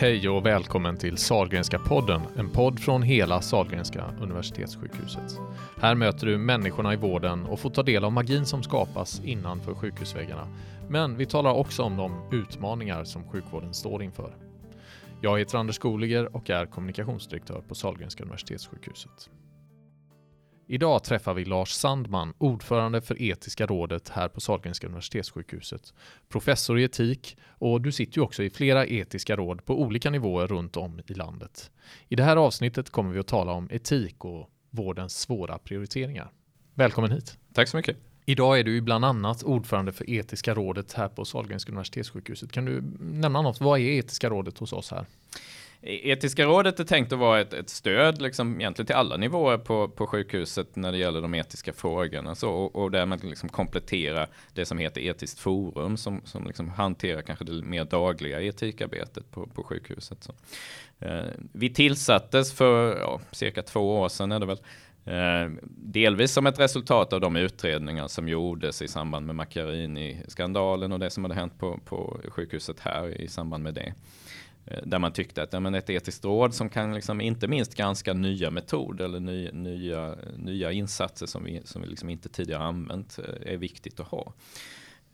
Hej och välkommen till Salgrenska podden, en podd från hela Salgrenska universitetssjukhuset. Här möter du människorna i vården och får ta del av magin som skapas innanför sjukhusväggarna. Men vi talar också om de utmaningar som sjukvården står inför. Jag heter Anders Skoliger och är kommunikationsdirektör på Salgrenska universitetssjukhuset. Idag träffar vi Lars Sandman, ordförande för Etiska rådet här på Sahlgrenska universitetssjukhuset. Professor i etik och du sitter ju också i flera etiska råd på olika nivåer runt om i landet. I det här avsnittet kommer vi att tala om etik och vårdens svåra prioriteringar. Välkommen hit! Tack så mycket! Idag är du bland annat ordförande för Etiska rådet här på Sahlgrenska universitetssjukhuset. Kan du nämna något? Vad är Etiska rådet hos oss här? E-, etiska rådet är tänkt att vara ett, ett stöd liksom, egentligen till alla nivåer på, på sjukhuset när det gäller de etiska frågorna. Så, och, och därmed liksom komplettera det som heter etiskt forum som, som liksom hanterar kanske det mer dagliga etikarbetet på, på sjukhuset. Så. Eh, vi tillsattes för ja, cirka två år sedan är det väl. Eh, delvis som ett resultat av de utredningar som gjordes i samband med Macchiarini-skandalen och det som hade hänt på, på sjukhuset här i samband med det. Eh, där man tyckte att ja, men ett etiskt råd som kan liksom inte minst granska nya metoder eller ny, nya, nya insatser som vi, som vi liksom inte tidigare använt eh, är viktigt att ha.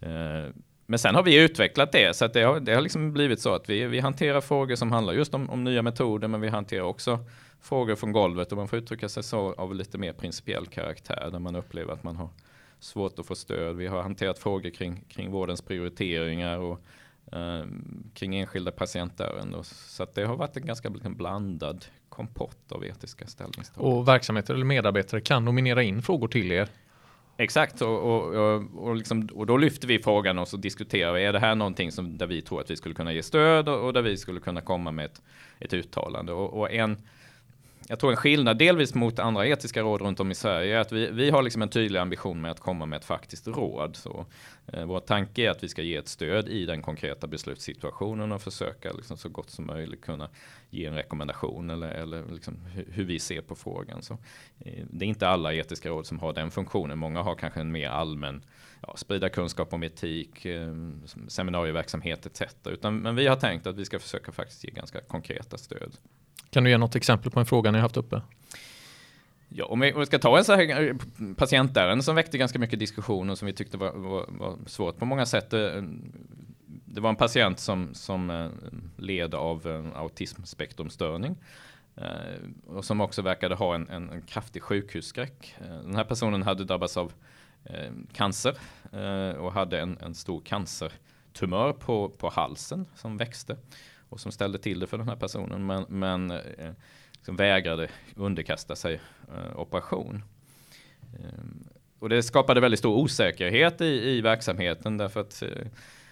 Eh, men sen har vi utvecklat det så att det har, det har liksom blivit så att vi, vi hanterar frågor som handlar just om, om nya metoder men vi hanterar också frågor från golvet och man får uttrycka sig så av lite mer principiell karaktär där man upplever att man har svårt att få stöd. Vi har hanterat frågor kring, kring vårdens prioriteringar och eh, kring enskilda patientärenden. Så det har varit en ganska blandad kompott av etiska ställningstaganden. Och verksamheter eller medarbetare kan nominera in frågor till er? Exakt, och, och, och, och, liksom, och då lyfter vi frågan och så diskuterar vi, är det här någonting som, där vi tror att vi skulle kunna ge stöd och, och där vi skulle kunna komma med ett, ett uttalande. Och en jag tror en skillnad delvis mot andra etiska råd runt om i Sverige är att vi, vi har liksom en tydlig ambition med att komma med ett faktiskt råd. Så, eh, vår tanke är att vi ska ge ett stöd i den konkreta beslutssituationen och försöka liksom så gott som möjligt kunna ge en rekommendation eller, eller liksom hur, hur, vi ser på frågan. Så, eh, det är inte alla etiska råd som har den funktionen. Många har kanske en mer allmän ja, sprida kunskap om etik, eh, seminarieverksamhet etc. Utan, men vi har tänkt att vi ska försöka faktiskt ge ganska konkreta stöd. Kan du ge något exempel på en fråga ni haft uppe? Ja, om vi, ska ta en så här eh, patientärende som väckte ganska mycket diskussion och som vi tyckte var, var, var svårt på många sätt. Eh, det var en patient som, som eh, led av autismspektrumstörning och som också verkade ha en, en, en kraftig sjukhusskräck. Den här personen hade drabbats av cancer och hade en, en stor cancertumör på, på halsen som växte och som ställde till det för den här personen men, men eh, liksom vägrade underkasta sig eh, operation. Eh, och det skapade väldigt stor osäkerhet i, i verksamheten därför att eh,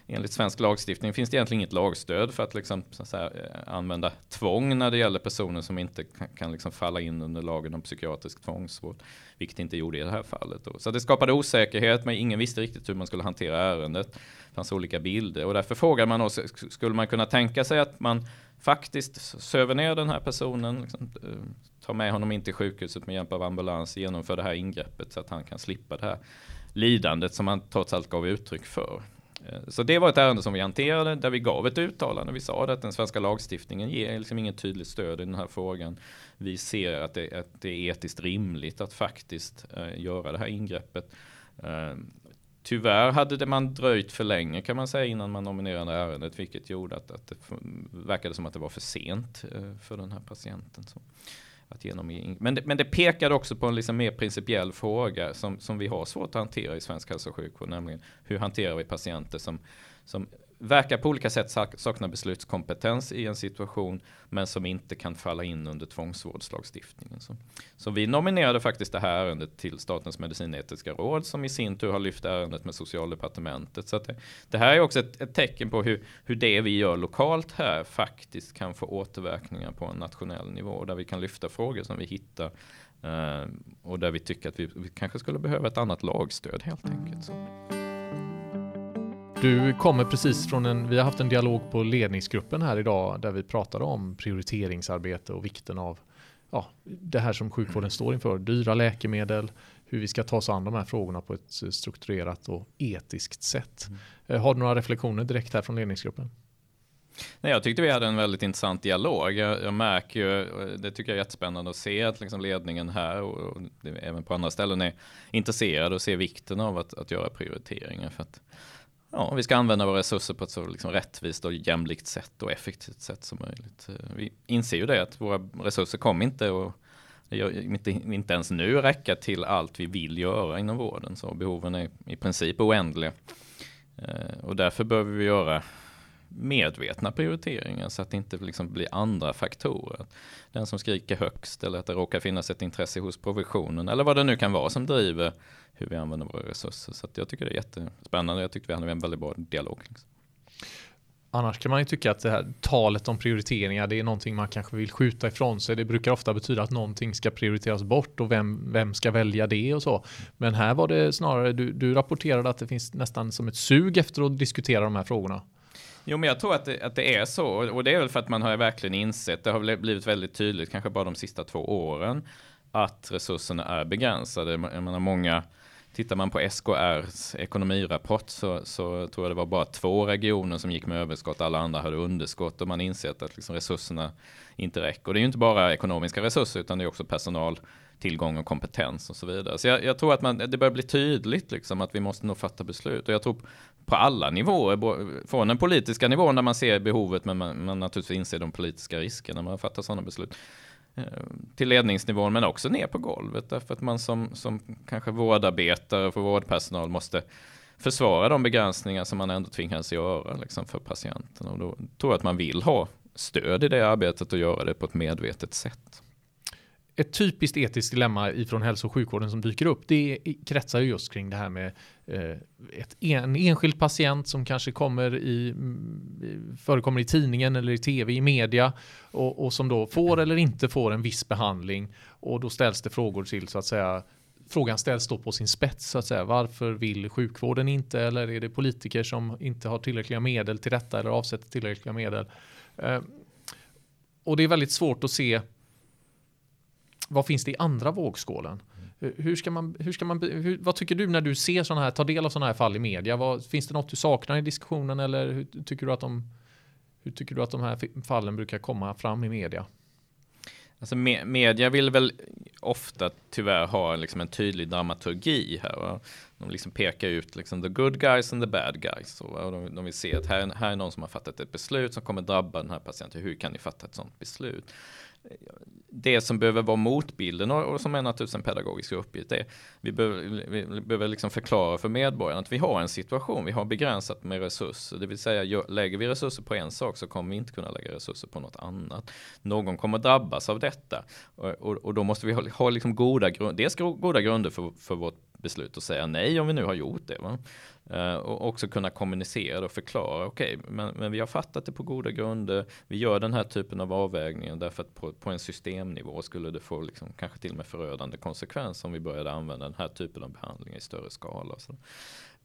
enligt svensk lagstiftning finns det egentligen inget lagstöd för att, liksom, så att säga, eh, använda tvång när det gäller personer som inte kan, kan liksom falla in under lagen om psykiatrisk tvångsvård, vilket inte gjorde i det här fallet. Då. Så det skapade osäkerhet, men ingen visste riktigt hur man skulle hantera ärendet. Det fanns olika bilder och därför frågade man oss, skulle man kunna tänka sig att man faktiskt söver ner den här personen, liksom, eh, tar med honom in till sjukhuset med hjälp av ambulans, genomför det här ingreppet så att han kan slippa det här lidandet som han trots allt gav uttryck för. Eh, så det var ett ärende som vi hanterade där vi gav ett uttalande. Vi sa att den svenska lagstiftningen ger liksom inget tydligt stöd i den här frågan. Vi ser att det, att det är etiskt rimligt att faktiskt eh, göra det här ingreppet. Eh, tyvärr hade det man dröjt för länge kan man säga innan man nominerade ärendet, vilket gjorde att, att det verkade som att det var för sent eh, för den här patienten. Så att genom, men, det, men det pekade också på en liksom mer principiell fråga som, som vi har svårt att hantera i svensk hälso och sjukvård, nämligen hur hanterar vi patienter som, som verkar på olika sätt sakna beslutskompetens i en situation men som inte kan falla in under tvångsvårdslagstiftningen. Så, så vi nominerade faktiskt det här ärendet till Statens medicinetiska råd som i sin tur har lyft ärendet med socialdepartementet. Så det, det, här är också ett, ett, tecken på hur, hur det vi gör lokalt här faktiskt kan få återverkningar på en nationell nivå där vi kan lyfta frågor som vi hittar eh, och där vi tycker att vi, vi kanske skulle behöva ett annat lagstöd helt enkelt. Så. Du kommer precis från en, vi har haft en dialog på ledningsgruppen här idag där vi pratade om prioriteringsarbete och vikten av ja, det här som sjukvården står inför, dyra läkemedel, hur vi ska ta oss an de här frågorna på ett strukturerat och etiskt sätt. Mm. Eh, har du några reflektioner direkt här från ledningsgruppen? Nej, jag tyckte vi hade en väldigt intressant dialog. Jag, jag märker ju, det tycker jag är jättespännande att se att liksom ledningen här och, och även på andra ställen är intresserade och ser vikten av att, att göra prioriteringar. För att, ja, vi ska använda våra resurser på ett så liksom rättvist och jämlikt sätt och effektivt sätt som möjligt. Eh, vi inser ju det att våra resurser kommer inte och inte, inte ens nu räcka till allt vi vill göra inom vården. Så behoven är i princip oändliga. Eh, och därför behöver vi göra medvetna prioriteringar så att det inte liksom blir andra faktorer. Den som skriker högst eller att det råkar finnas ett intresse hos provisionen eller vad det nu kan vara som driver hur vi använder våra resurser. Så jag tycker det är jättespännande. Jag tyckte vi hade en väldigt bra dialog. Liksom. Annars kan man ju tycka att det här talet om prioriteringar, det är någonting man kanske vill skjuta ifrån sig. Det brukar ofta betyda att någonting ska prioriteras bort och vem, vem ska välja det och så. Men här var det snarare, du, du rapporterade att det finns nästan som ett sug efter att diskutera de här frågorna. Jo, men jag tror att det, att det är så. Och det är väl för att man har verkligen insett, det har blivit väldigt tydligt, kanske bara de sista två åren, att resurserna är begränsade. Jag menar, många Tittar man på SKRs ekonomirapport så, så tror jag det var bara två regioner som gick med överskott, alla andra hade underskott och man insett att liksom resurserna inte räcker. Och det är ju inte bara ekonomiska resurser utan det är också personal, tillgång och kompetens och så vidare. Så jag, jag tror att man, det börjar bli tydligt liksom att vi måste nog fatta beslut och jag tror på alla nivåer, från den politiska nivån där man ser behovet men man, man naturligtvis inser de politiska riskerna när man fattar sådana beslut eh, till ledningsnivån men också ner på golvet därför att man som, som kanske vårdarbetare och för vårdpersonal måste försvara de begränsningar som man ändå tvingas göra liksom, för patienten. Och då tror jag att man vill ha stöd i det arbetet och göra det på ett medvetet sätt ett typiskt etiskt dilemma ifrån hälso och sjukvården som dyker upp, det kretsar just kring det här med eh, ett, en enskild patient som kanske kommer i, mm, förekommer i tidningen eller i tv, i media och, och som då får eller inte får en viss behandling och då ställs det frågor till så att säga Frågan ställs då på sin spets så att säga. Varför vill sjukvården inte eller är det politiker som inte har tillräckliga medel till detta eller avsätter tillräckliga medel? Eh, och det är väldigt svårt att se vad finns det i andra vågskålen? Hur ska man, hur ska man, hur, vad tycker du när du ser sådana här, tar del av sådana här fall i media? Vad, finns det något du saknar i diskussionen eller hur tycker du att de, hur tycker du att de här fallen brukar komma fram i media? Alltså me media vill väl ofta tyvärr ha liksom en tydlig dramaturgi här. Va? De liksom pekar ut liksom the good guys and the bad guys. Och de, de vill se att här, här är någon som har fattat ett beslut som kommer drabba den här patienten. Hur kan ni fatta ett sådant beslut? Det som behöver vara motbilden och, och som är naturligtvis en pedagogisk uppgift är vi behöver, vi behöver liksom förklara för medborgarna att vi har en situation, vi har begränsat med resurser, det vill säga lägger vi resurser på en sak så kommer vi inte kunna lägga resurser på något annat. Någon kommer drabbas av detta och, och, och då måste vi ha, ha liksom goda, dels goda grunder för, för vårt beslut och säga nej om vi nu har gjort det. Va? Eh, och också kunna kommunicera och förklara. Okej, okay, men, men, vi har fattat det på goda grunder. Vi gör den här typen av avvägningar därför att på, på en systemnivå skulle det få liksom, kanske till och med förödande konsekvenser om vi började använda den här typen av behandling i större skala. Så.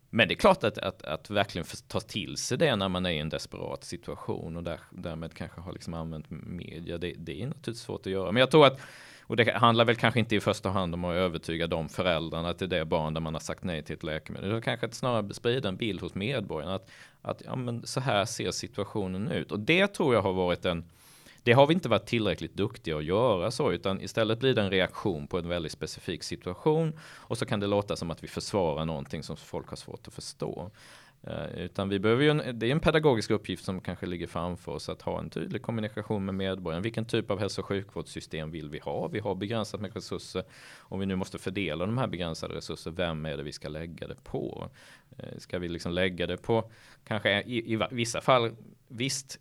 Men det är klart att, att, att verkligen ta till sig det när man är i en desperat situation och där, därmed kanske har liksom använt media. Det, det är naturligtvis svårt att göra. Men jag tror att och det handlar väl kanske inte i första hand om att övertyga de föräldrarna till det barn där man har sagt nej till ett läkemedel. Det kanske att snarare sprida en bild hos medborgarna att, att ja, men så här ser situationen ut. Och det tror jag har varit en det har vi inte varit tillräckligt duktiga att göra så, utan istället blir det en reaktion på en väldigt specifik situation och så kan det låta som att vi försvarar någonting som folk har svårt att förstå. Eh, utan vi behöver ju en, det är en pedagogisk uppgift som kanske ligger framför oss att ha en tydlig kommunikation med medborgaren. Vilken typ av hälso och sjukvårdssystem vill vi ha? Vi har begränsat med resurser. Om vi nu måste fördela de här begränsade resurser, vem är det vi ska lägga det på? Eh, ska vi liksom lägga det på, kanske i, i vissa fall, visst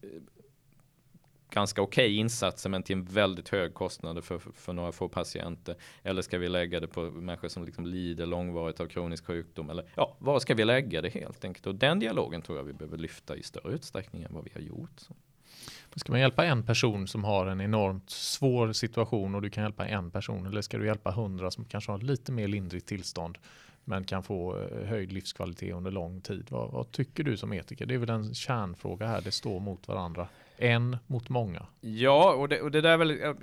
ganska okej okay insatser men till en väldigt hög kostnad för, för några få patienter. Eller ska vi lägga det på människor som liksom lider långvarigt av kronisk sjukdom? Eller ja, var ska vi lägga det helt enkelt? Och den dialogen tror jag vi behöver lyfta i större utsträckning än vad vi har gjort. Så. Ska man hjälpa en person som har en enormt svår situation och du kan hjälpa en person eller ska du hjälpa hundra som kanske har lite mer lindrigt tillstånd men kan få eh, höjd livskvalitet under lång tid. Vad, vad, tycker du som etiker? Det är väl en kärnfråga här, det står mot varandra. En mot många. Ja, och det, och det där är väl, eh,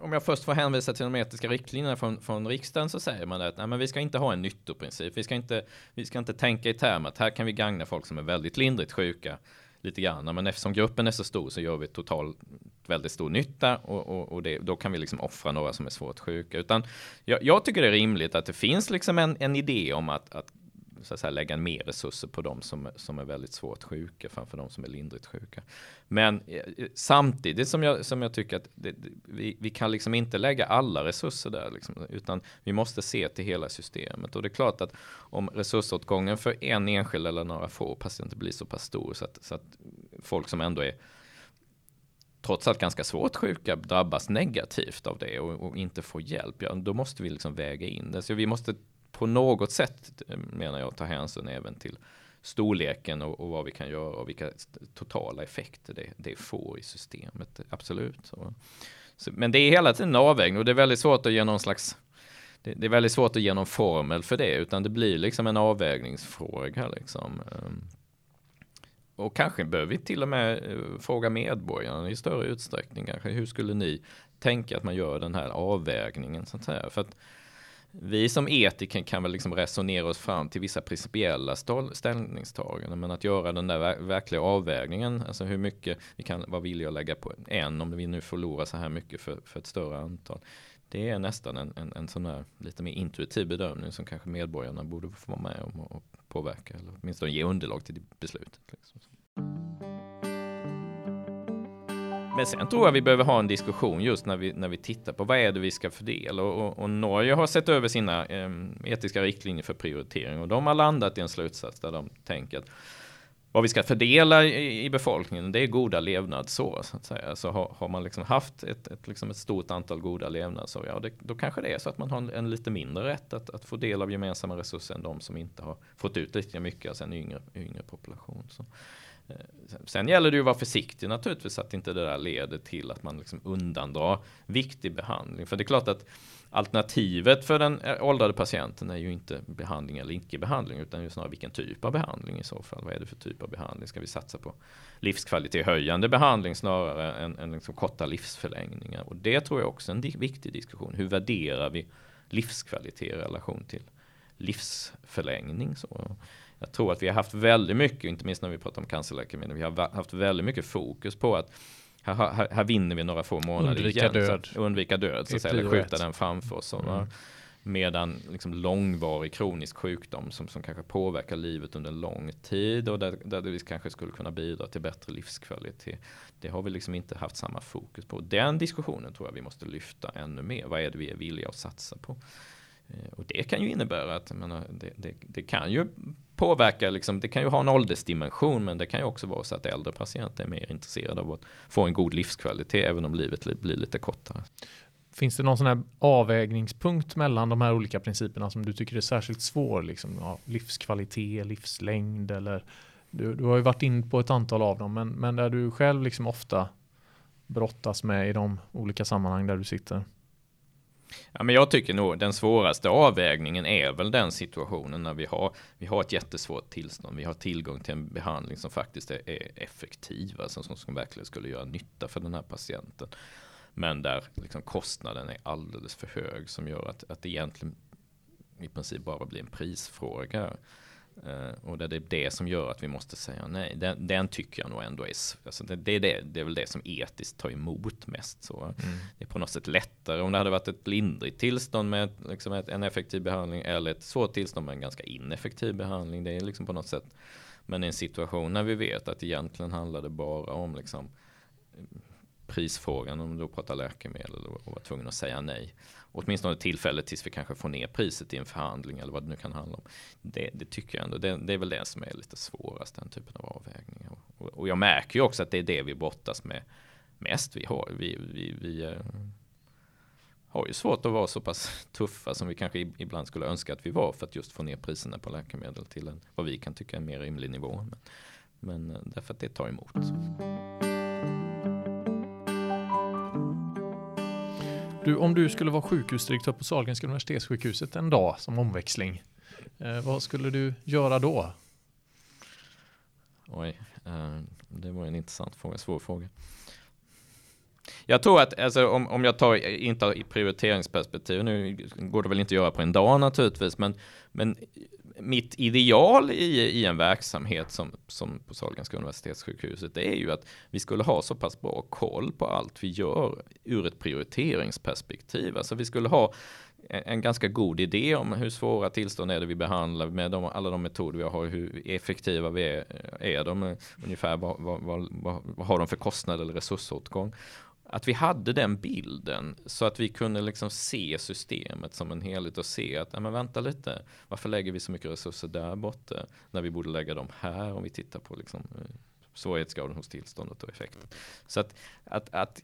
om jag först får hänvisa till de etiska riktlinjerna från, från riksdagen så säger man att nej, men vi ska inte ha en nyttoprincip. Vi ska inte, vi ska inte tänka i termer att här kan vi gagna folk som är väldigt lindrigt sjuka lite grann. Men eftersom gruppen är så stor så gör vi totalt väldigt stor nytta och, och, och det, då kan vi liksom offra några som är svårt sjuka. Utan jag, jag tycker det är rimligt att det finns liksom en, en idé om att, att så att säga, lägga mer resurser på de som, som är väldigt svårt sjuka framför de som är lindrigt sjuka. Men eh, eh, samtidigt som jag, som jag tycker att det, vi, vi kan liksom inte lägga alla resurser där, liksom, utan vi måste se till hela systemet. Och det är klart att om resursåtgången för en enskild eller några få patienter blir så pass stor så att, så att folk som ändå är trots allt ganska svårt sjuka drabbas negativt av det och, och inte får hjälp, ja, då måste vi liksom väga in det. Så vi måste på något sätt menar jag ta hänsyn även till storleken och, och, vad vi kan göra och vilka totala effekter det, det får i systemet. Absolut. Så, så, men det är hela tiden en avvägning och det är väldigt svårt att ge någon slags det, det, är väldigt svårt att ge någon formel för det utan det blir liksom en avvägningsfråga liksom. Ehm, och kanske behöver vi till och med eh, fråga medborgarna i större utsträckning. Kanske, hur skulle ni tänka att man gör den här avvägningen? Så att säga? För att vi som etiker kan väl liksom resonera oss fram till vissa principiella ställningstaganden, men att göra den där verkliga avvägningen, alltså hur mycket vi kan vara villiga att lägga på en, om vi nu förlorar så här mycket för, för ett större antal. Det är nästan en, en, en sån här lite mer intuitiv bedömning som kanske medborgarna borde få vara med om och påverka, eller åtminstone ge underlag till beslutet. Liksom. Men sen tror jag vi behöver ha en diskussion just när vi, när vi tittar på vad är det vi ska fördela. Och, och, och Norge har sett över sina eh, etiska riktlinjer för prioritering och de har landat i en slutsats där de tänker att vad vi ska fördela i, i befolkningen, det är goda levnadsår. Så att säga. Så har, har man liksom haft ett, ett, liksom ett stort antal goda levnadsår, ja, det, då kanske det är så att man har en, en, lite mindre rätt att, att få del av gemensamma resurser än de som inte har fått ut lika mycket, alltså en yngre, yngre population. Så. Eh, sen gäller det ju att vara försiktig naturligtvis så att inte det där leder till att man liksom undandrar viktig behandling. För det är klart att alternativet för den eh, åldrade patienten är ju inte behandling eller icke behandling utan ju snarare vilken typ av behandling i så fall. Vad är det för typ av behandling? Ska vi satsa på livskvalitetshöjande behandling snarare än, än liksom korta livsförlängningar? Och det tror jag också är en viktig diskussion. Hur värderar vi livskvalitet i relation till livsförlängning? Så jag tror att vi har haft väldigt mycket, inte minst när vi pratar om cancerläkemedel, vi har haft väldigt mycket fokus på att här, här, här vinner vi några få månader undvika igen, död. Så undvika död, så att säga, skjuta den framför oss. Mm. Medan liksom långvarig kronisk sjukdom som, som kanske påverkar livet under lång tid och där, där vi kanske skulle kunna bidra till bättre livskvalitet. Det har vi liksom inte haft samma fokus på. Den diskussionen tror jag vi måste lyfta ännu mer. Vad är det vi är villiga att satsa på? Eh, och det kan ju innebära att menar, det, det, det, kan ju Påverkar liksom, det kan ju ha en åldersdimension men det kan ju också vara så att äldre patienter är mer intresserade av att få en god livskvalitet även om livet blir lite kortare. Finns det någon sån här avvägningspunkt mellan de här olika principerna som du tycker är särskilt svår? Liksom, ja, livskvalitet, livslängd eller du, du har ju varit in på ett antal av dem men, men där du själv liksom ofta brottas med i de olika sammanhang där du sitter. Ja, men jag tycker nog den svåraste avvägningen är väl den situationen när vi har, vi har ett jättesvårt tillstånd. Vi har tillgång till en behandling som faktiskt är, är effektiv, alltså som, som verkligen skulle göra nytta för den här patienten. Men där liksom kostnaden är alldeles för hög som gör att, att det egentligen i princip bara blir en prisfråga. Uh, och det är det som gör att vi måste säga nej. Den, den tycker jag nog ändå är, alltså det, det, det, det är väl det som etiskt tar emot mest. Så mm. Det är på något sätt lättare om det hade varit ett lindrigt tillstånd med liksom ett, en effektiv behandling eller ett svårt tillstånd med en ganska ineffektiv behandling. Det är liksom på något sätt, men i en situation när vi vet att egentligen handlar det bara om liksom prisfrågan om du då pratar läkemedel och var tvungen att säga nej. Åtminstone tillfället tills vi kanske får ner priset i en förhandling eller vad det nu kan handla om. Det, det tycker jag ändå, det, det, är väl det som är lite svårast, den typen av avvägningar. Och, och, jag märker ju också att det är det vi brottas med mest. Vi har, vi, vi, vi eh, har ju svårt att vara så pass tuffa som vi kanske ibland skulle önska att vi var för att just få ner priserna på läkemedel till en, vad vi kan tycka är en mer rimlig nivå. Men, men eh, därför att det tar emot. Du, om du skulle vara sjukhusdirektör på Sahlgrenska universitetssjukhuset en dag som omväxling, eh, vad skulle du göra då? Oj, eh, det var en intressant fråga, svår fråga. Jag tror att alltså, om, om jag tar, inte i prioriteringsperspektiv, nu går det väl inte att göra på en dag naturligtvis, men, men mitt ideal i, i en verksamhet som, som på Sahlgrenska universitetssjukhuset det är ju att vi skulle ha så pass bra koll på allt vi gör ur ett prioriteringsperspektiv. Alltså vi skulle ha en ganska god idé om hur svåra tillstånd är det vi behandlar med de, alla de metoder vi har, hur effektiva vi är, är de, ungefär vad, vad, vad, vad har de för kostnad eller resursåtgång. Att vi hade den bilden så att vi kunde liksom se systemet som en helhet och se att, ja men vänta lite, varför lägger vi så mycket resurser där borta när vi borde lägga dem här om vi tittar på liksom eh, svårighetsgraden hos tillståndet och effekten. Så att, att, att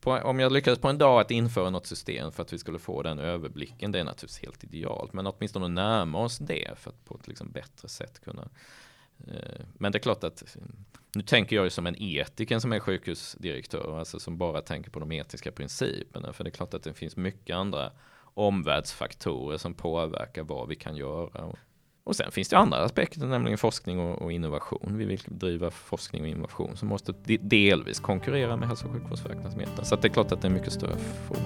på, om jag lyckades på en dag att införa något system för att vi skulle få den överblicken, det är naturligtvis helt idealt, men åtminstone närma oss det för att på ett liksom bättre sätt kunna eh, Eh, men det är klart att nu tänker jag ju som en etiker som är sjukhusdirektör, alltså som bara tänker på de etiska principerna. För det är klart att det finns mycket andra omvärldsfaktorer som påverkar vad vi kan göra. Och sen finns det andra aspekter, nämligen forskning och, innovation. Vi vill driva forskning och innovation som måste delvis konkurrera med hälso och sjukvårdsverksamheten. Så det är klart att det är mycket större fråga.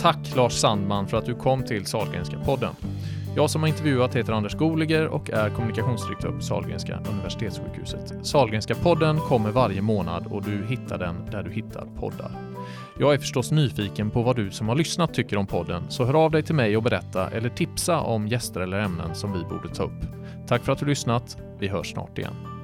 Tack Lars Sandman för att du kom till Sahlgrenska podden. Jag som har intervjuat heter Anders Goliger och är kommunikationsdirektör på Sahlgrenska Universitetssjukhuset. Sahlgrenska podden kommer varje månad och du hittar den där du hittar poddar. Jag är förstås nyfiken på vad du som har lyssnat tycker om podden, så hör av dig till mig och berätta eller tipsa om gäster eller ämnen som vi borde ta upp. Tack för att du lyssnat. Vi hörs snart igen.